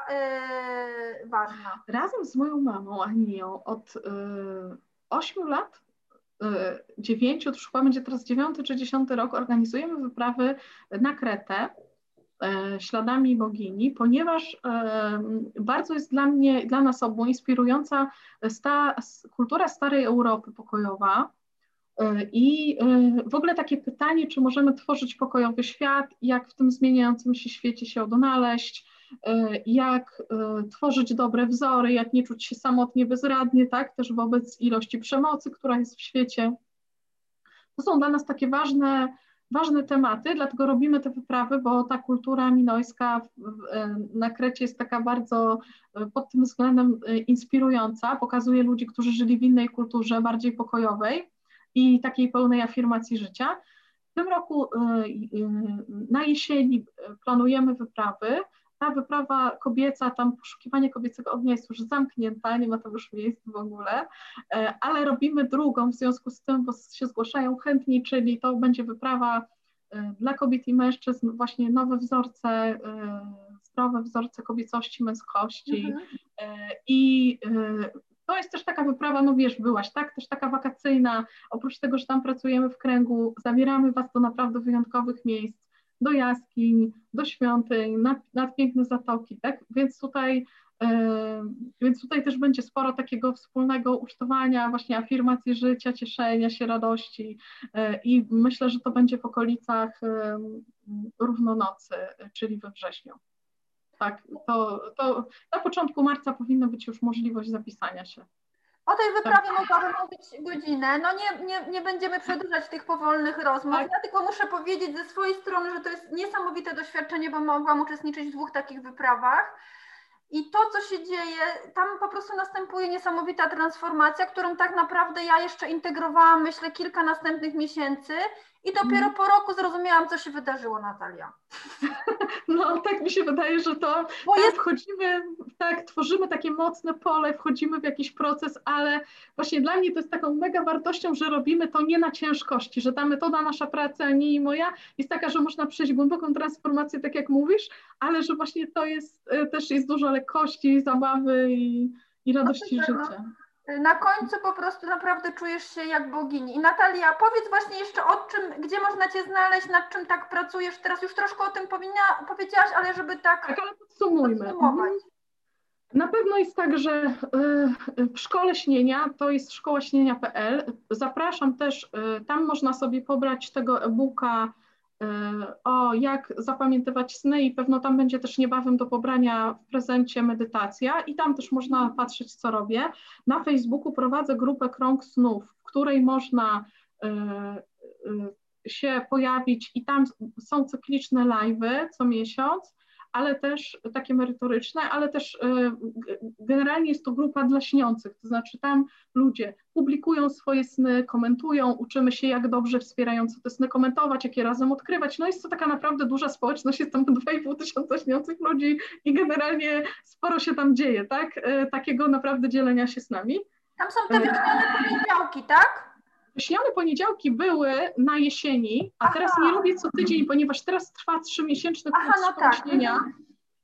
y, ważna. Razem z moją mamą Anią od y, 8 lat dziewięciu, to już chyba będzie teraz dziewiąty czy dziesiąty rok, organizujemy wyprawy na Kretę śladami bogini, ponieważ e, bardzo jest dla mnie, dla nas obu inspirująca sta, kultura starej Europy pokojowa. E, I w ogóle takie pytanie, czy możemy tworzyć pokojowy świat, jak w tym zmieniającym się świecie się odnaleźć, jak tworzyć dobre wzory, jak nie czuć się samotnie, bezradnie, tak, też wobec ilości przemocy, która jest w świecie. To są dla nas takie ważne ważne tematy, dlatego robimy te wyprawy, bo ta kultura minojska na Krecie jest taka bardzo e, pod tym względem e, inspirująca, pokazuje ludzi, którzy żyli w innej kulturze, bardziej pokojowej i takiej pełnej afirmacji życia. W tym roku e, na jesieni planujemy wyprawy. Ta wyprawa kobieca, tam poszukiwanie kobiecego ognia jest już zamknięta, nie ma tam już miejsc w ogóle, ale robimy drugą w związku z tym, bo się zgłaszają chętni, czyli to będzie wyprawa dla kobiet i mężczyzn, właśnie nowe wzorce, zdrowe wzorce kobiecości, męskości mhm. i to jest też taka wyprawa, no wiesz, byłaś, tak? Też taka wakacyjna. Oprócz tego, że tam pracujemy w kręgu, zabieramy Was do naprawdę wyjątkowych miejsc do jaskiń, do świątyń, nad, nad piękne zatoki, tak? Więc tutaj, e, więc tutaj też będzie sporo takiego wspólnego ucztowania, właśnie afirmacji życia, cieszenia się, radości e, i myślę, że to będzie w okolicach e, równonocy, czyli we wrześniu. Tak, to, to na początku marca powinna być już możliwość zapisania się. O tej wyprawie tak. mogłabym mówić godzinę. No nie, nie, nie będziemy przedłużać tych powolnych rozmów. Tak. Ja tylko muszę powiedzieć ze swojej strony, że to jest niesamowite doświadczenie, bo mogłam uczestniczyć w dwóch takich wyprawach. I to, co się dzieje, tam po prostu następuje niesamowita transformacja, którą tak naprawdę ja jeszcze integrowałam, myślę, kilka następnych miesięcy. I dopiero mm. po roku zrozumiałam, co się wydarzyło, Natalia. No, tak mi się wydaje, że to Bo tak, jest... wchodzimy, tak, tworzymy takie mocne pole, wchodzimy w jakiś proces, ale właśnie dla mnie to jest taką mega wartością, że robimy to nie na ciężkości, że ta metoda, nasza praca, nie i moja, jest taka, że można przejść głęboką transformację, tak jak mówisz, ale że właśnie to jest, e, też jest dużo lekkości, zabawy i, i radości no, życia na końcu po prostu naprawdę czujesz się jak bogini. I Natalia, powiedz właśnie jeszcze o czym, gdzie można Cię znaleźć, nad czym tak pracujesz. Teraz już troszkę o tym powinna, powiedziałaś, ale żeby tak. Tak, ale podsumujmy. Podsumować. Na pewno jest tak, że y, w szkole śnienia to jest szkoła śnienia.pl. Zapraszam też, y, tam można sobie pobrać tego e-booka o jak zapamiętywać sny i pewno tam będzie też niebawem do pobrania w prezencie medytacja i tam też można patrzeć, co robię. Na Facebooku prowadzę grupę Krąg Snów, w której można y, y, się pojawić i tam są cykliczne live'y co miesiąc ale też takie merytoryczne, ale też y, generalnie jest to grupa dla śniących, to znaczy tam ludzie publikują swoje sny, komentują, uczymy się jak dobrze wspierająco te sny komentować, jakie razem odkrywać. No jest to taka naprawdę duża społeczność, jest tam 2,5 tysiąca śniących ludzi i generalnie sporo się tam dzieje, tak? Y, takiego naprawdę dzielenia się z nami. Tam są te wyśnione poniedziałki, tak? Śnione poniedziałki były na jesieni, a Aha. teraz nie robię co tydzień, ponieważ teraz trwa trzymiesięczny kurs Aha, no tak. śnienia,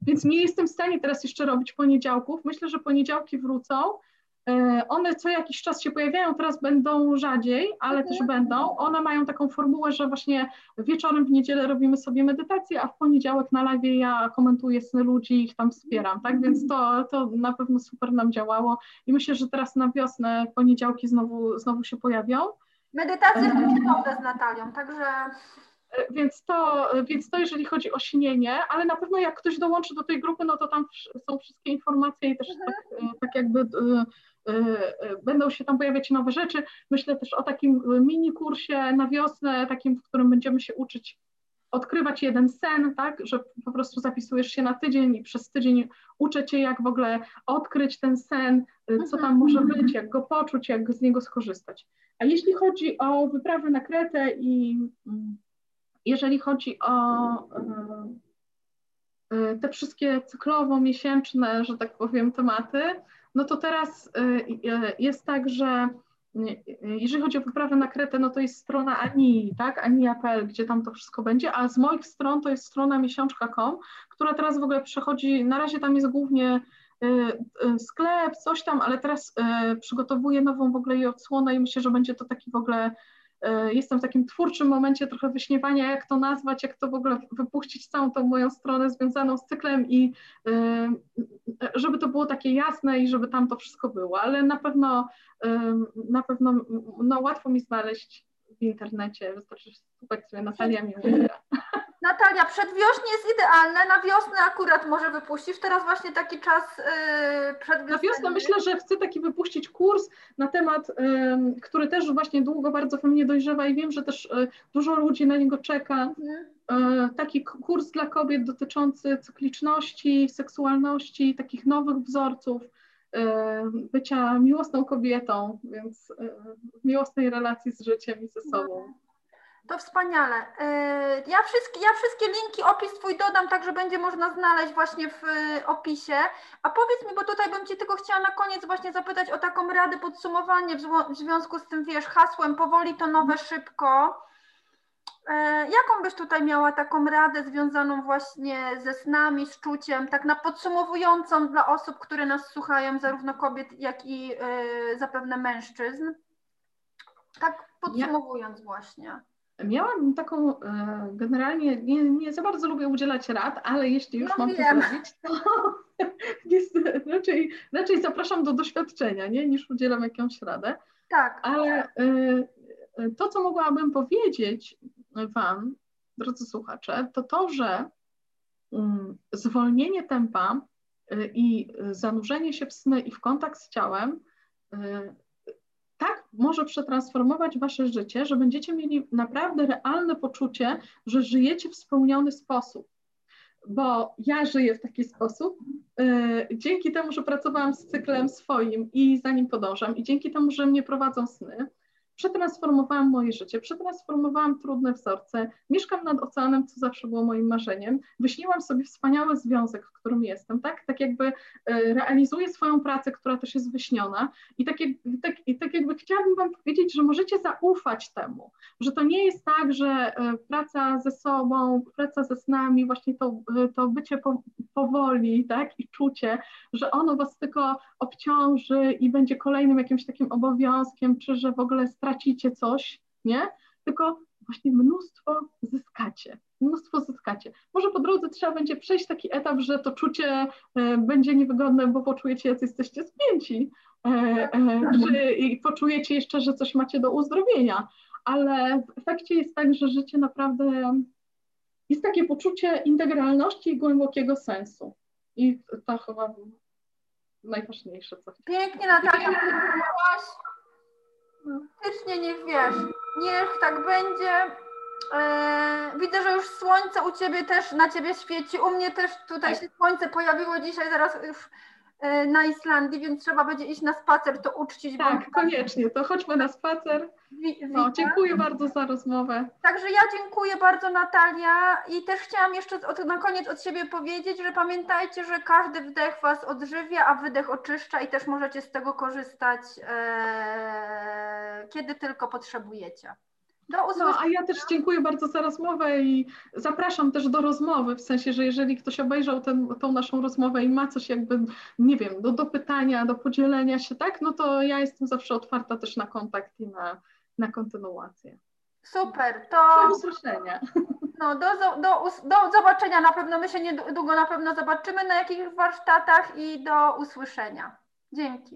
więc nie jestem w stanie teraz jeszcze robić poniedziałków. Myślę, że poniedziałki wrócą. E, one co jakiś czas się pojawiają, teraz będą rzadziej, ale mhm. też będą. One mają taką formułę, że właśnie wieczorem w niedzielę robimy sobie medytację, a w poniedziałek na live ja komentuję sny ludzi i ich tam wspieram, tak? Więc to, to na pewno super nam działało i myślę, że teraz na wiosnę poniedziałki znowu, znowu się pojawią. Medytacje środę z Natalią, także... E, więc to, więc to jeżeli chodzi o śnienie, ale na pewno jak ktoś dołączy do tej grupy, no to tam są wszystkie informacje i też mhm. tak, e, tak jakby będą się tam pojawiać nowe rzeczy. Myślę też o takim mini kursie na wiosnę, takim, w którym będziemy się uczyć odkrywać jeden sen, tak, że po prostu zapisujesz się na tydzień i przez tydzień uczę cię, jak w ogóle odkryć ten sen, y, co tam może być, jak go poczuć, jak z niego skorzystać. A jeśli chodzi o wyprawę na Kretę i mm, jeżeli chodzi o te wszystkie cyklowo-miesięczne, że tak powiem, tematy, no to teraz y, y, jest tak, że jeżeli chodzi o wyprawę na Kretę, no to jest strona Ani, tak, ania.pl, gdzie tam to wszystko będzie, a z moich stron to jest strona miesiączka.com, która teraz w ogóle przechodzi, na razie tam jest głównie sklep, coś tam, ale teraz przygotowuję nową w ogóle jej odsłonę i myślę, że będzie to taki w ogóle jestem w takim twórczym momencie trochę wyśmiewania, jak to nazwać, jak to w ogóle wypuścić całą tą moją stronę związaną z cyklem i e, żeby to było takie jasne i żeby tam to wszystko było, ale na pewno na pewno no, łatwo mi znaleźć w internecie, wystarczy szukać sobie Natalia Miłka. Natalia, przedwiośnie jest idealne, na wiosnę akurat może wypuścisz, teraz właśnie taki czas yy, przedwiosenny. Na wiosnę myślę, że chcę taki wypuścić kurs na temat, yy, który też właśnie długo bardzo we mnie dojrzewa i wiem, że też yy, dużo ludzi na niego czeka. Mhm. Y, taki kurs dla kobiet dotyczący cykliczności, seksualności, takich nowych wzorców y, bycia miłosną kobietą, więc y, w miłosnej relacji z życiem i ze sobą. To wspaniale. E, ja wszystkie, ja wszystkie linki, opis Twój dodam, tak że będzie można znaleźć właśnie w e, opisie. A powiedz mi, bo tutaj bym Cię tylko chciała na koniec właśnie zapytać o taką radę, podsumowanie w związku z tym, wiesz, hasłem powoli to nowe szybko. E, jaką byś tutaj miała taką radę związaną właśnie ze snami, z czuciem, tak na podsumowującą dla osób, które nas słuchają, zarówno kobiet, jak i zapewne mężczyzn? Tak podsumowując właśnie. Miałam taką, e, generalnie nie, nie za bardzo lubię udzielać rad, ale jeśli już no mam wiem. to zrobić, to jest, raczej, raczej zapraszam do doświadczenia, nie, niż udzielam jakąś radę. Tak. Ale e, e, to, co mogłabym powiedzieć Wam, drodzy słuchacze, to to, że mm, zwolnienie tempa i zanurzenie się w sny i w kontakt z ciałem może przetransformować wasze życie, że będziecie mieli naprawdę realne poczucie, że żyjecie w spełniony sposób. Bo ja żyję w taki sposób, yy, dzięki temu, że pracowałam z cyklem swoim i za nim podążam, i dzięki temu, że mnie prowadzą sny, przetransformowałam moje życie, przetransformowałam trudne wzorce, mieszkam nad oceanem, co zawsze było moim marzeniem, wyśniłam sobie wspaniały związek, w którym jestem, tak, tak jakby e, realizuję swoją pracę, która też jest wyśniona. I tak, tak, i tak jakby chciałabym Wam powiedzieć, że możecie zaufać temu, że to nie jest tak, że e, praca ze sobą, praca ze snami, właśnie to, e, to bycie po, powoli, tak, i czucie, że ono Was tylko obciąży i będzie kolejnym jakimś takim obowiązkiem, czy że w ogóle stracicie coś, nie? Tylko właśnie mnóstwo zyskacie. Mnóstwo zyskacie. Może po drodze trzeba będzie przejść taki etap, że to czucie e, będzie niewygodne, bo poczujecie, jak jesteście spięci, e, e, i poczujecie jeszcze, że coś macie do uzdrowienia. Ale w efekcie jest tak, że życie naprawdę jest takie poczucie integralności i głębokiego sensu. I to chyba najważniejsze. Co Pięknie Natalia Faktycznie niech wiesz, niech tak będzie. Eee, widzę, że już słońce u Ciebie też, na Ciebie świeci, u mnie też tutaj tak. się słońce pojawiło dzisiaj, zaraz już e, na Islandii, więc trzeba będzie iść na spacer, to uczcić. Tak, bo... koniecznie, to chodźmy na spacer. No, dziękuję bardzo za rozmowę. Także ja dziękuję bardzo Natalia i też chciałam jeszcze od, na koniec od siebie powiedzieć, że pamiętajcie, że każdy wdech Was odżywia, a wydech oczyszcza i też możecie z tego korzystać, e, kiedy tylko potrzebujecie. Do usłyszenia. No, a ja też dziękuję bardzo za rozmowę i zapraszam też do rozmowy, w sensie, że jeżeli ktoś obejrzał ten, tą naszą rozmowę i ma coś jakby, nie wiem, do, do pytania, do podzielenia się, tak, no to ja jestem zawsze otwarta też na kontakt i na, na kontynuację. Super, to... Do usłyszenia. No, do, do, do zobaczenia na pewno, my się niedługo na pewno zobaczymy na jakichś warsztatach i do usłyszenia. Dzięki.